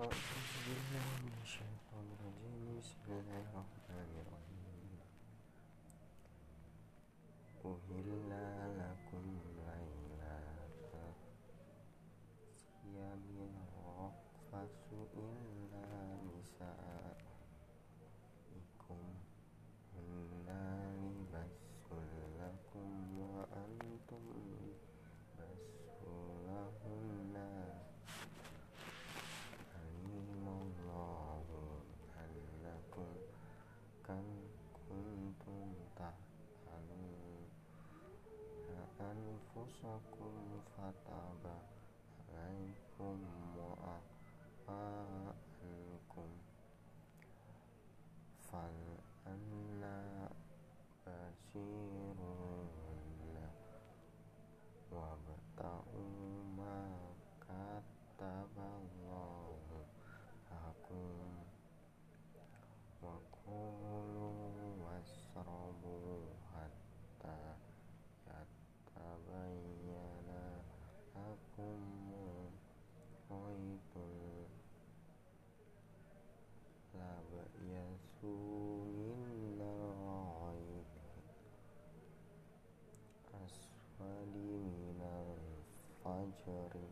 Oh. anfusakum fataba alaikum ಸರಿ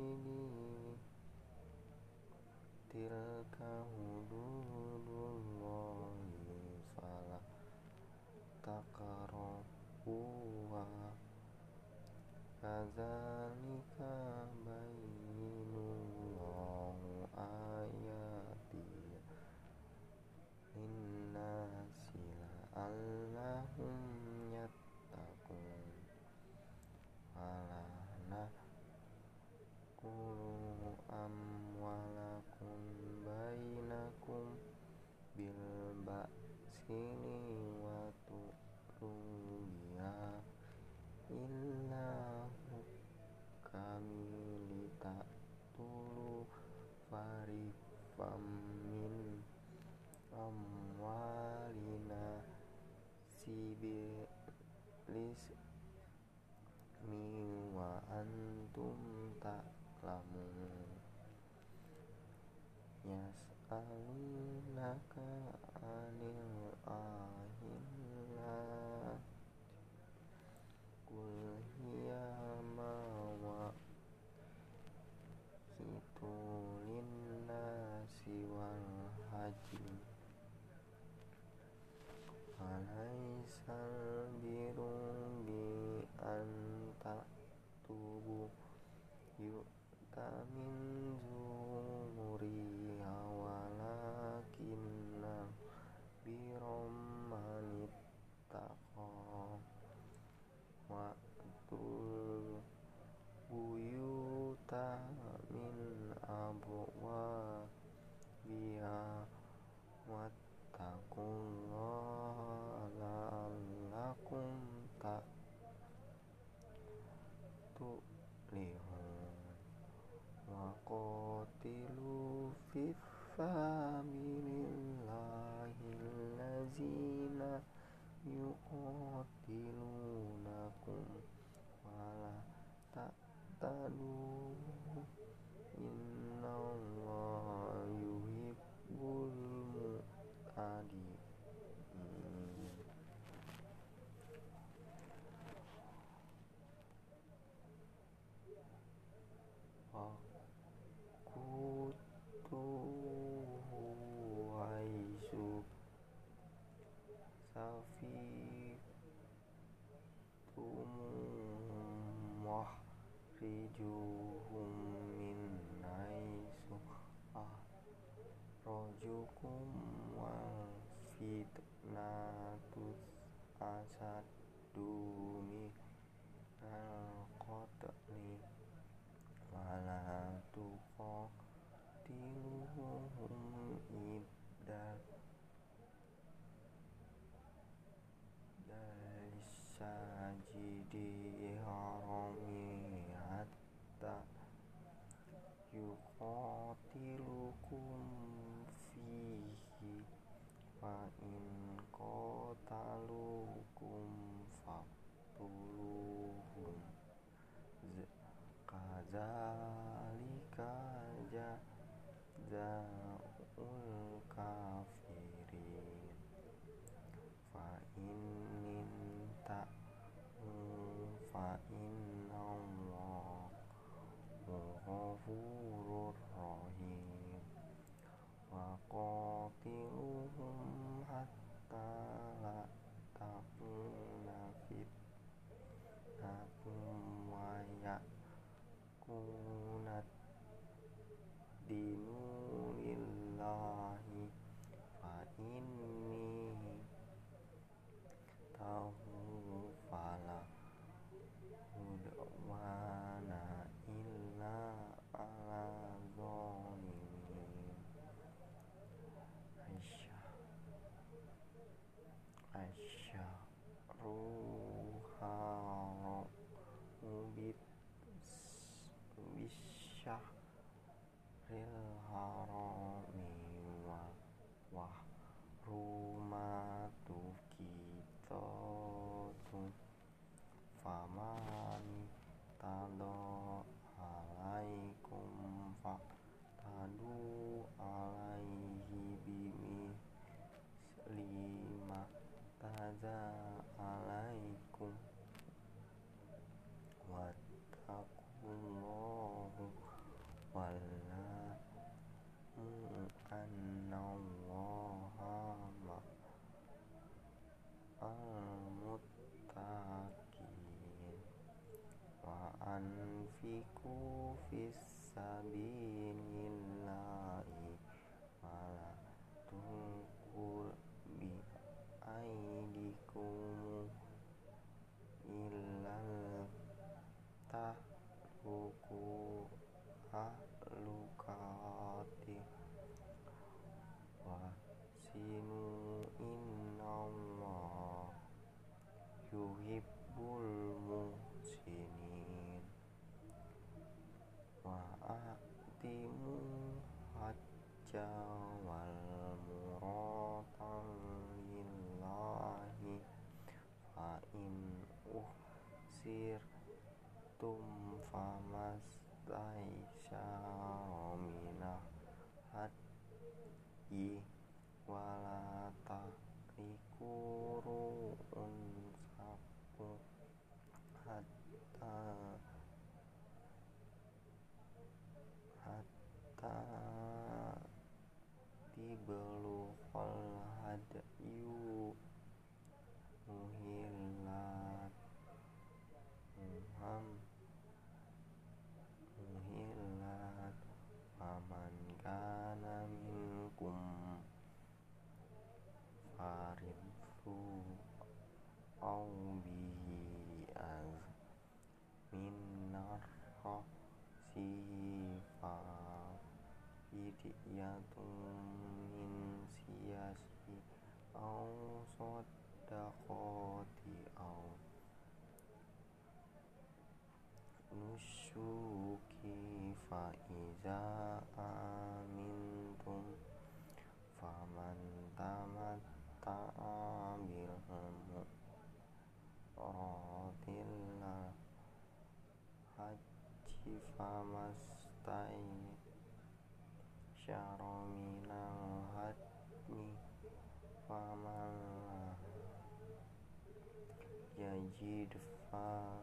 mm 有大民族就 Kak confessar-me mastai syara minal hadni faman yajid fa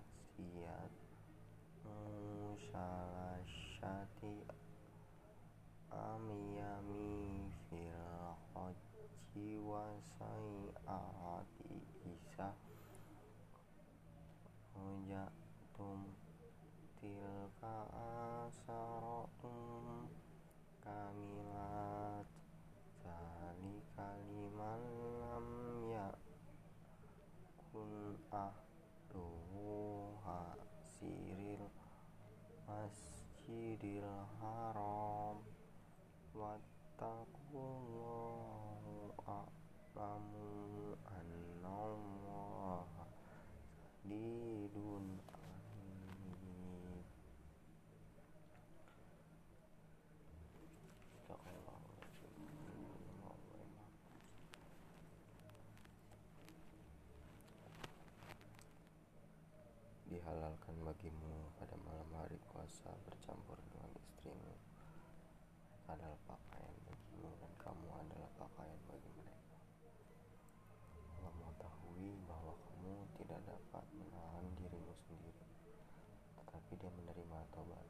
bagimu pada malam hari kuasa bercampur dengan istrimu adalah pakaian bagimu dan kamu adalah pakaian bagi mereka. Allah mengetahui bahwa kamu tidak dapat menahan dirimu sendiri, tetapi dia menerima tobat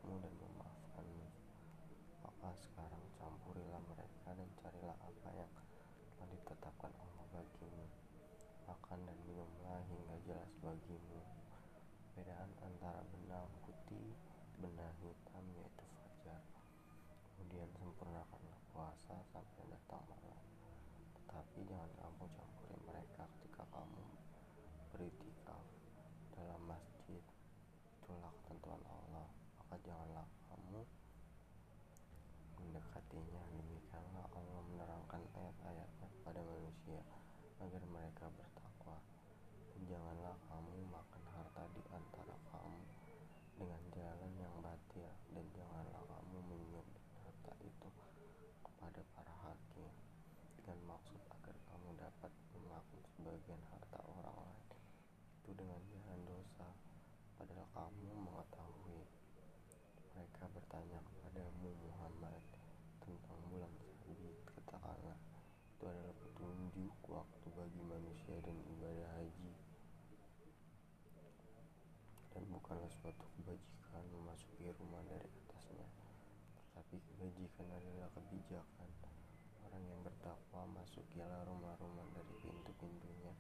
waktu bagi manusia dan ibadah haji. Dan bukanlah suatu kebajikan memasuki rumah dari atasnya tetapi kebajikan adalah kebijakan. Orang yang bertakwa masukilah rumah-rumah dari pintu-pintunya.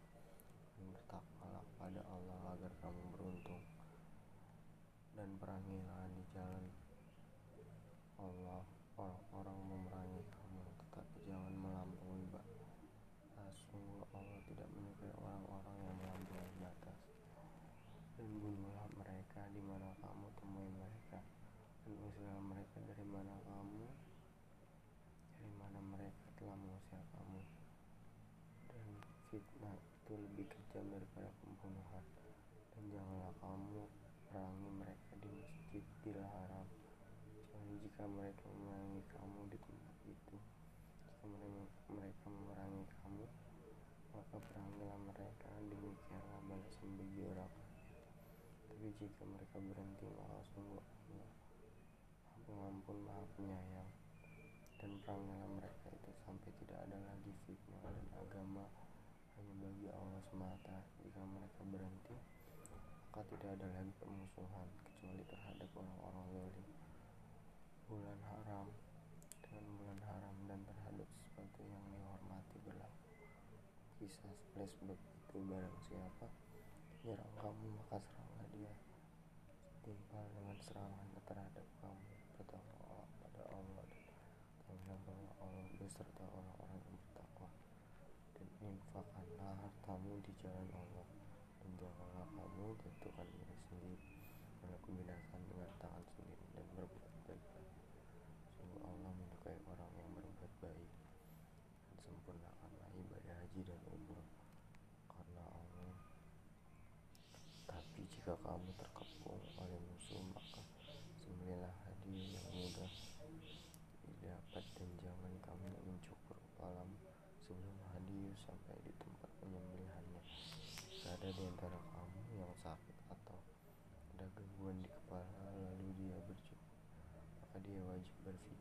jika mereka berhenti malah sungguh Allah. Pengampun maha penyayang dan perangilah mereka itu sampai tidak ada lagi fitnah dan agama hanya bagi Allah semata. Jika mereka berhenti maka tidak ada lagi permusuhan kecuali terhadap orang-orang zalim. Bulan haram.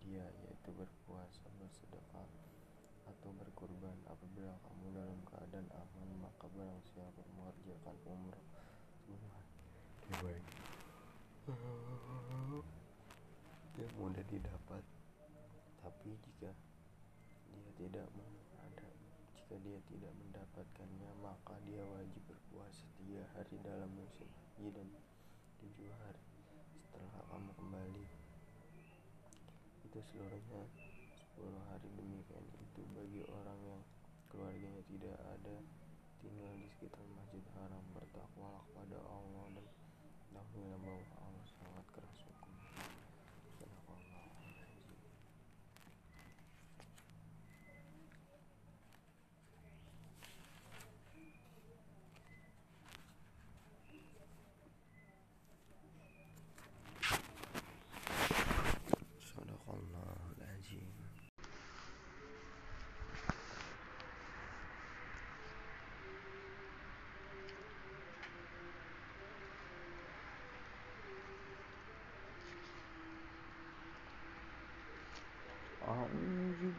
dia yaitu berpuasa bersedekah atau berkurban apabila kamu dalam keadaan aman maka barang siapa mengerjakan umrah sebelum dia yang mudah didapat tapi jika dia tidak ada jika dia tidak mendapatkannya maka dia wajib berpuasa tiga hari dalam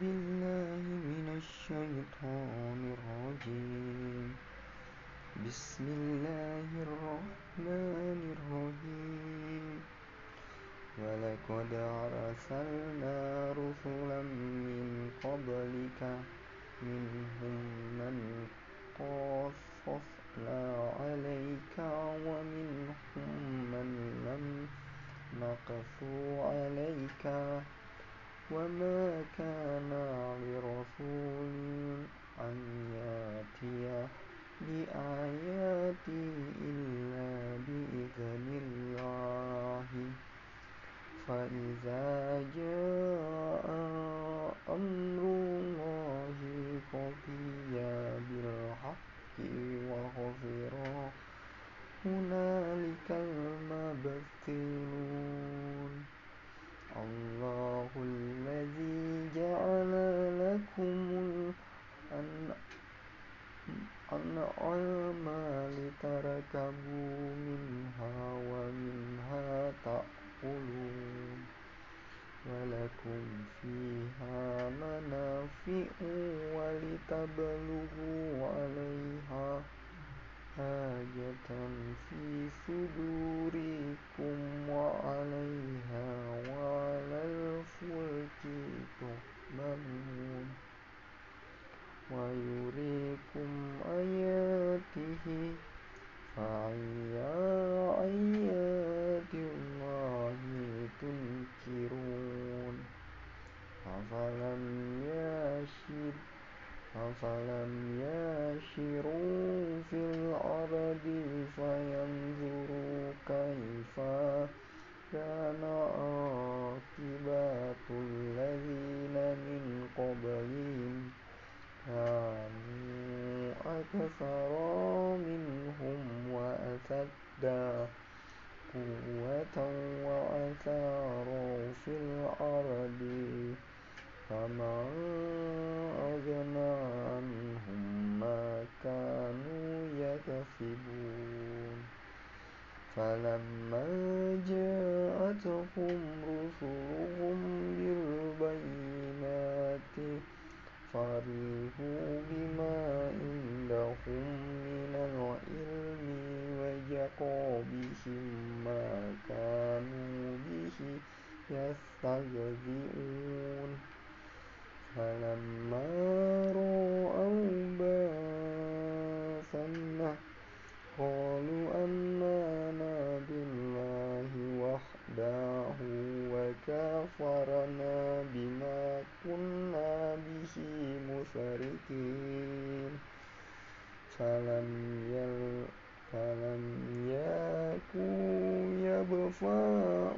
بالله من الشيطان الرجيم. بسم الله الرحمن الرحيم. ولقد أرسلنا رسلا من قبلك منهم من قصصنا عليك ومنهم من لم نقصوا عليك. وما كان لرسول أن يأتي بآيات إلا بإذن الله. فإذا جاء أمر الله قضي بالحق وخسر هنالك المبتلون الأنعام لتركبوا منها ومنها تأكلون ولكم فيها منافع ولتبلغوا عليها حاجة في صدوركم وعليها وعلى الفلك تحملون ويريكم آياته فأي آيات الله تنكرون. أفلم يشر أفلم يشروا في الأرض فينظروا كيف كان عاقبة الذين من قبلهم كانوا أكثر منهم وأشد قوة وأثارا في الأرض فما أغنى عنهم ما كانوا يكسبون فلما جاءتهم رسلهم فلم فلم يكن ينفعهم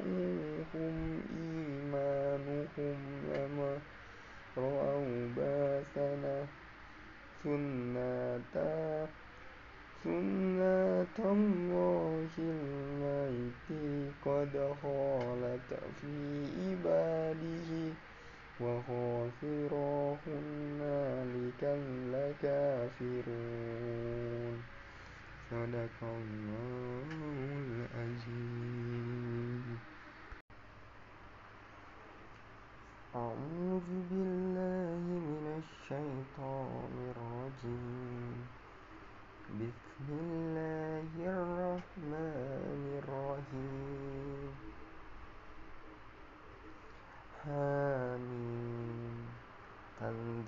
إيمانهم لما رأوا بأسنا سنة سنة الله التي قد خالت في عباده وخسر هنالك الكافرون صدق الله العظيم. أعوذ بالله من الشيطان الرجيم. بسم الله الرحمن الرحيم.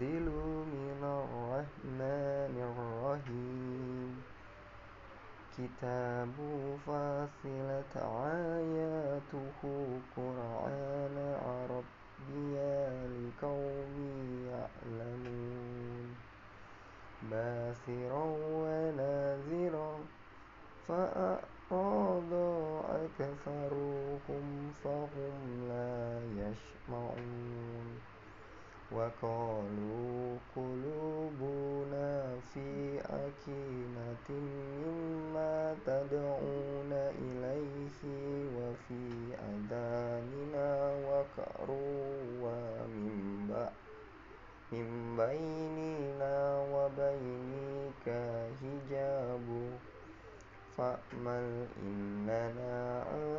تنزيل من الرحمن الرحيم كتاب فصلت آياته قرآن عربيا لقوم يعلمون باسرا ونذيرا فأعرض أكثرهم فهم لا يسمعون وقالوا قلوبنا في أكنة مما تدعون إليه وفي آذاننا وقر ومن بيننا وبينك حجاب. فأمل إننا عاملون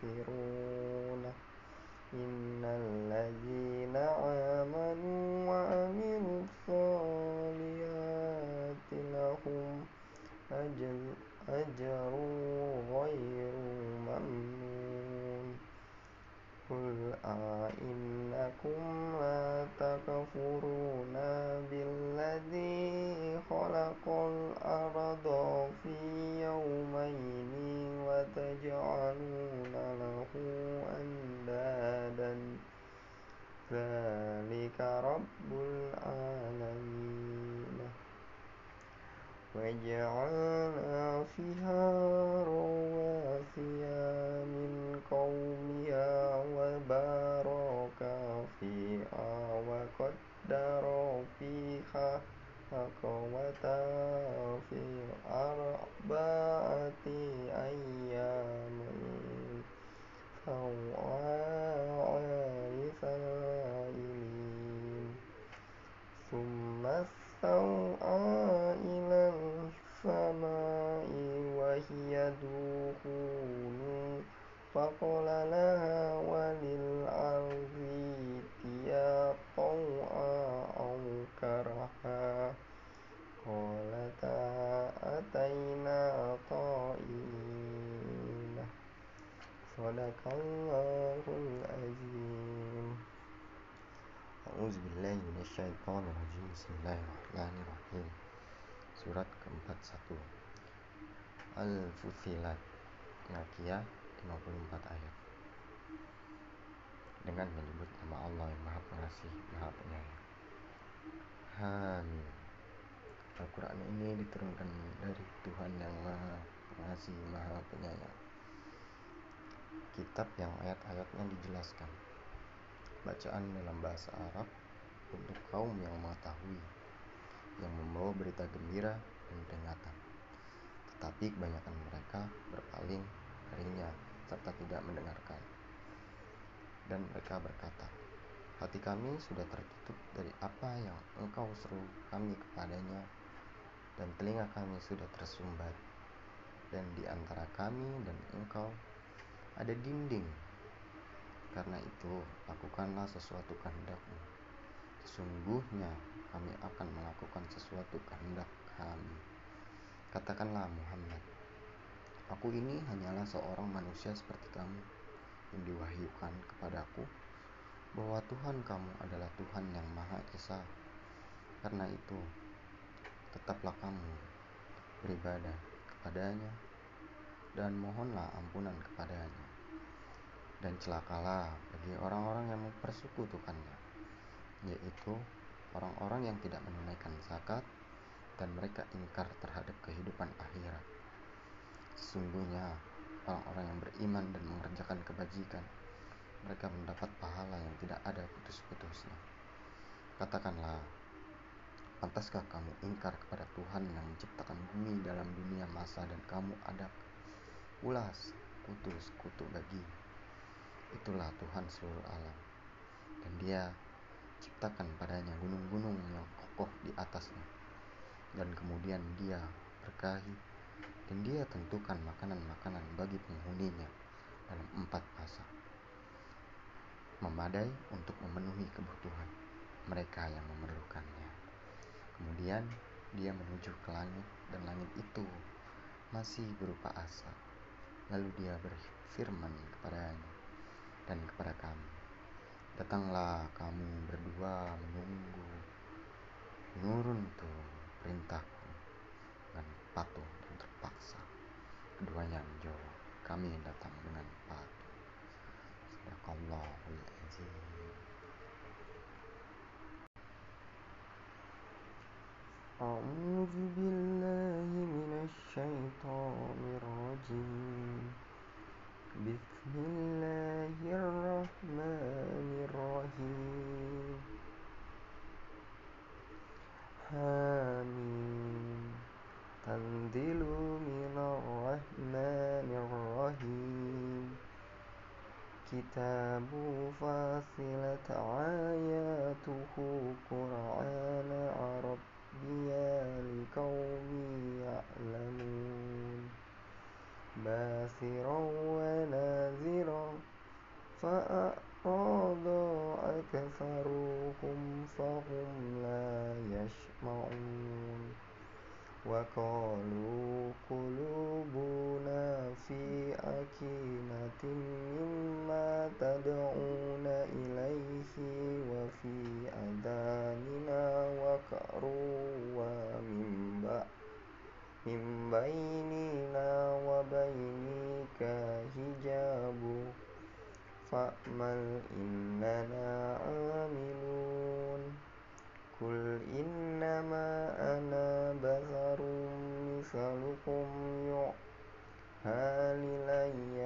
كافرون إن الذين آمنوا وعملوا الصالحات لهم أجر غير ممنون. قل أئنكم لا تكفرون بالذي خلق ذلك رب العالمين. وجعلنا فيها رواسي من قومها وبارك فيها وقدر فيها أقوتا في أربعة أيام. Sadaqallahul Azim. A'udzubillahi minasyaitonirrajim. Bismillahirrahmanirrahim. Surat ke-41. Al-Fusilat Nakia 54 ayat. Dengan menyebut nama Allah yang maha pengasih, maha penyayang. Hamim Al-Quran ini diturunkan dari Tuhan yang maha pengasih, maha penyayang. Kitab yang ayat-ayatnya dijelaskan Bacaan dalam bahasa Arab untuk kaum yang mengetahui yang membawa berita gembira dan peringatan. Tetapi kebanyakan mereka berpaling darinya serta tidak mendengarkan. Dan mereka berkata, Hati kami sudah tertutup dari apa yang engkau seru kami kepadanya, dan telinga kami sudah tersumbat. Dan di antara kami dan engkau ada dinding. Karena itu, lakukanlah sesuatu kehendakmu. Sesungguhnya kami akan melakukan sesuatu kehendak kami. Katakanlah Muhammad, aku ini hanyalah seorang manusia seperti kamu yang diwahyukan kepadaku bahwa Tuhan kamu adalah Tuhan yang Maha Esa. Karena itu, tetaplah kamu beribadah kepadanya dan mohonlah ampunan kepadanya. Dan celakalah bagi orang-orang yang mempersekutukannya, yaitu orang-orang yang tidak menunaikan zakat dan mereka ingkar terhadap kehidupan akhirat. Sesungguhnya orang-orang yang beriman dan mengerjakan kebajikan, mereka mendapat pahala yang tidak ada putus-putusnya. Katakanlah, pantaskah kamu ingkar kepada Tuhan yang menciptakan bumi dalam dunia masa dan kamu ada ulas, kutu bagi. Itulah Tuhan seluruh alam. Dan dia ciptakan padanya gunung-gunung yang kokoh di atasnya. Dan kemudian dia berkahi dan dia tentukan makanan-makanan bagi penghuninya dalam empat masa. Memadai untuk memenuhi kebutuhan mereka yang memerlukannya. Kemudian dia menuju ke langit dan langit itu masih berupa asap. Lalu dia berfirman kepadanya dan kepada kami, Datanglah kamu berdua menunggu Nurun tuh perintahku dengan patuh dan terpaksa Keduanya menjawab Kami datang dengan patuh Sadaqallahul azim أعوذ بالله من الشيطان الرجيم بسم الله الرحمن الرحيم حميم تنزل من الرحمن الرحيم كتاب فاصلت آياته قرآن عربيا لقوم يعلمون باسرا ونازرا فأعرض أكثرهم فهم لا يسمعون وقالوا قلوبنا في أكينة مما تدعون إليه وفي أذاننا وقر ومن من فأمل إننا عاملون قل إنما أنا بشر مثلكم يوحى إلي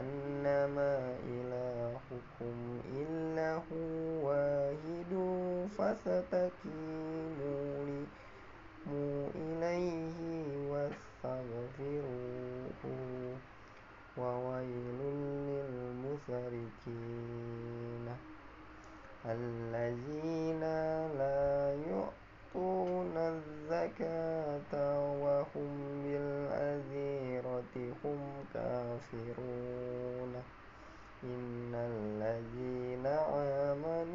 أنما إلهكم إله واحد فاستقيموا الذين لا يؤتون الزكاة وهم بالآخرة هم كافرون. إن الذين آمنوا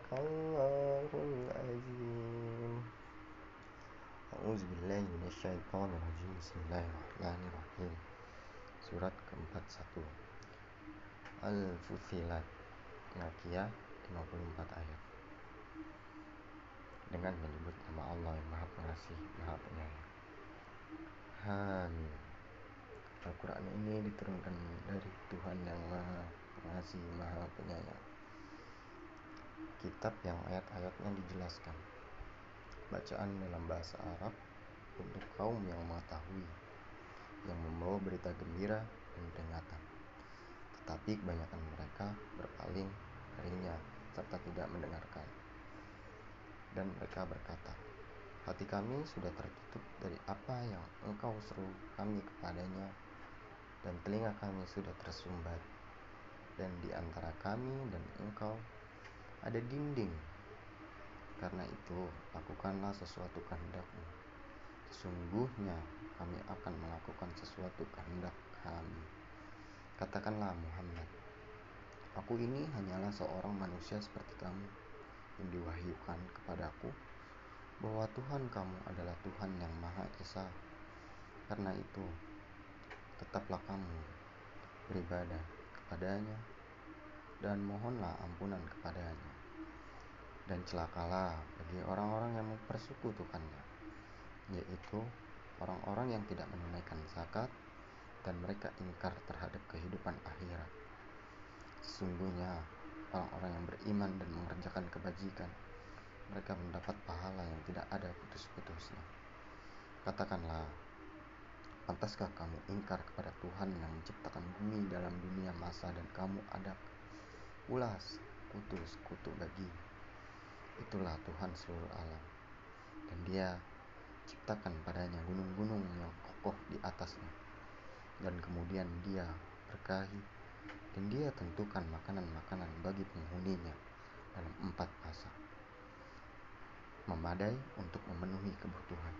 Sadaqallahul Azim A'udzu billahi minasyaitonir rajim. Bismillahirrahmanirrahim. Surat ke-41. Al-Fusilat. Nakiyah 54 ayat. Dengan menyebut nama Allah yang Maha Pengasih, Maha Penyayang. Hamim. Al-Quran ini diturunkan dari Tuhan yang Maha Pengasih, Maha Penyayang Kitab yang ayat-ayatnya dijelaskan Bacaan dalam bahasa Arab untuk kaum yang mengetahui yang membawa berita gembira dan peringatan. Tetapi kebanyakan mereka berpaling darinya serta tidak mendengarkan. Dan mereka berkata, Hati kami sudah tertutup dari apa yang engkau seru kami kepadanya, dan telinga kami sudah tersumbat. Dan di antara kami dan engkau ada dinding. Karena itu, lakukanlah sesuatu kehendakmu. Sesungguhnya kami akan melakukan sesuatu kehendak kami. Katakanlah Muhammad, aku ini hanyalah seorang manusia seperti kamu yang diwahyukan kepadaku bahwa Tuhan kamu adalah Tuhan yang Maha Esa. Karena itu, tetaplah kamu beribadah kepadanya dan mohonlah ampunan kepadanya. Dan celakalah bagi orang-orang yang mempersekutukannya, yaitu orang-orang yang tidak menunaikan zakat dan mereka ingkar terhadap kehidupan akhirat. Sesungguhnya orang-orang yang beriman dan mengerjakan kebajikan, mereka mendapat pahala yang tidak ada putus-putusnya. Katakanlah, pantaskah kamu ingkar kepada Tuhan yang menciptakan bumi dalam dunia masa dan kamu ada ulas kutu kutu bagi itulah Tuhan seluruh alam. Dan dia ciptakan padanya gunung-gunung yang kokoh di atasnya. Dan kemudian dia berkahi dan dia tentukan makanan-makanan bagi penghuninya dalam empat masa. Memadai untuk memenuhi kebutuhan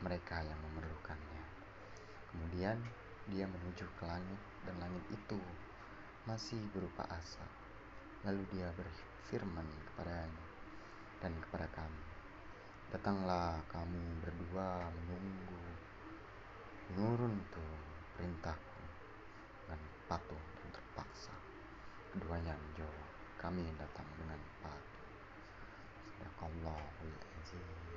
mereka yang memerlukannya. Kemudian dia menuju ke langit dan langit itu masih berupa asap lalu dia berfirman kepadanya dan kepada kami. Datanglah kamu berdua menunggu, Menurun tuh perintahku dengan patuh dan terpaksa. Keduanya menjawab, kami datang dengan patuh. Sedangkan Allah, Allah,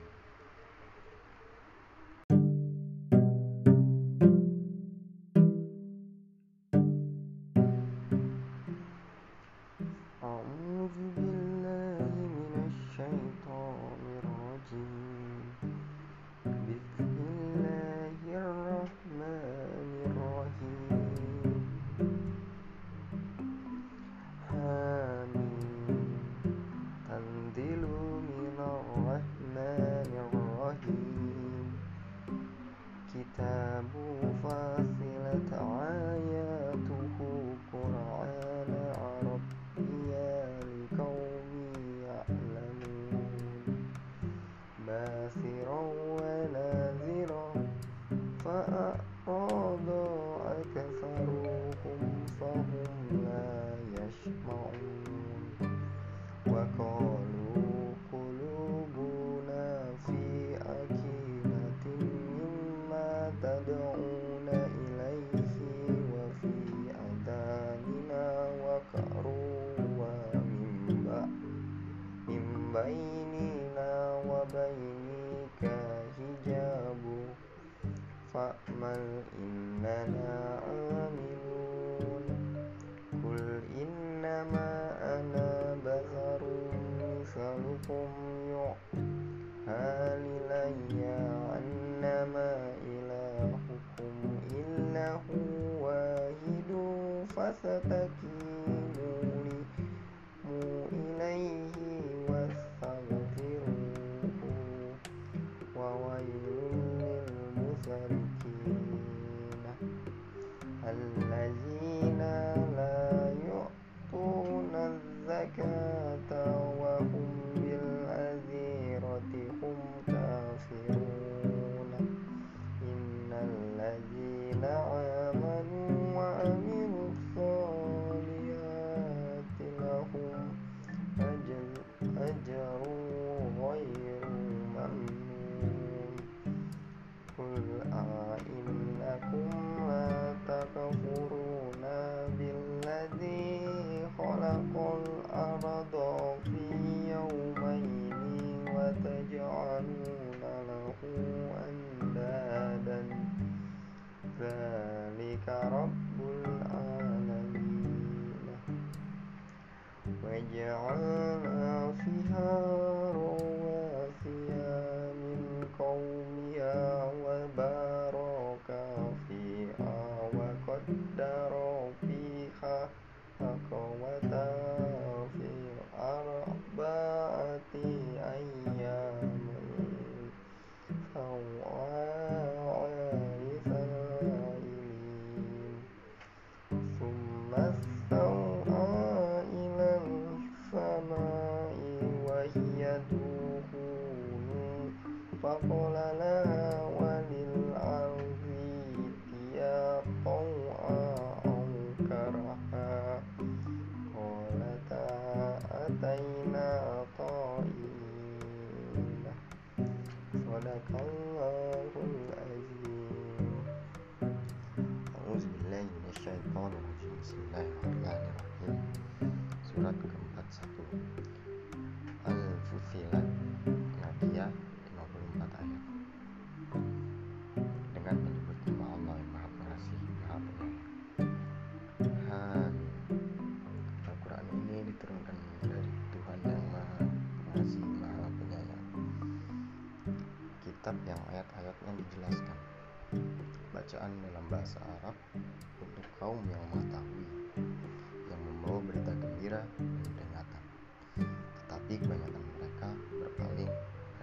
Tapi kebanyakan mereka berpaling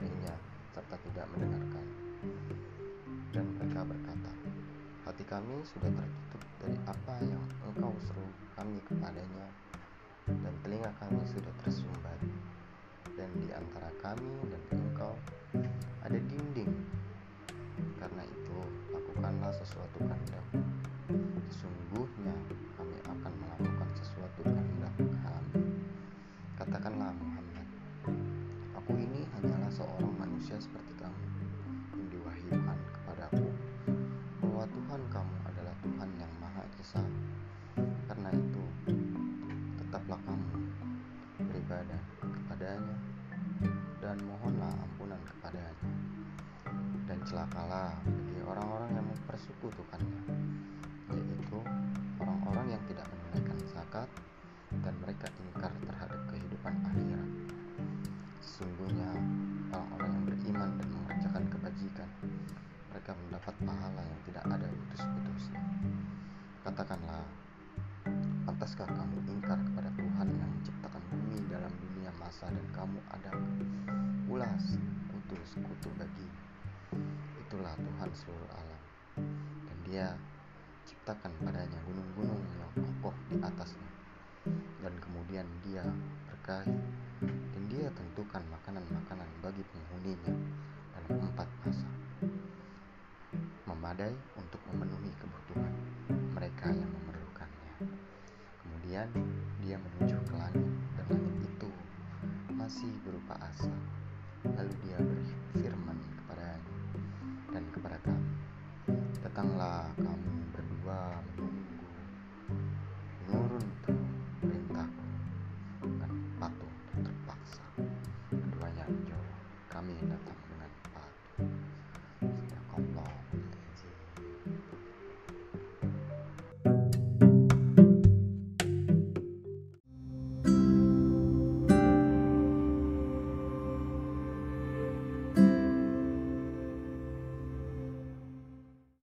harinya serta tidak mendengarkan. Dan mereka berkata, Hati kami sudah tertutup dari apa yang engkau seru kami kepadanya, dan telinga kami sudah tersumbat. Dan di antara kami dan engkau ada dinding. Karena itu, lakukanlah sesuatu kehendakmu. Sungguh manusia seperti kamu yang diwahyukan kepadaku bahwa Tuhan kamu adalah Tuhan yang Maha Esa. Karena itu, tetaplah kamu beribadah kepadanya dan mohonlah ampunan kepadanya. Dan celakalah bagi orang-orang yang mempersekutukannya, Katakanlah, pantaskah kamu ingkar kepada Tuhan yang menciptakan bumi dalam dunia masa dan kamu ada ulas kutu sekutu bagi itulah Tuhan seluruh alam. Dan dia ciptakan padanya gunung-gunung yang kokoh di atasnya. Dan kemudian dia berkahi dan dia tentukan makanan-makanan bagi penghuninya dalam empat masa. Memadai untuk memenuhi kebutuhan mereka yang memerlukannya. Kemudian dia menuju ke langit dan langit itu masih berupa asap lalu dia berfirman kepadanya dan kepada kami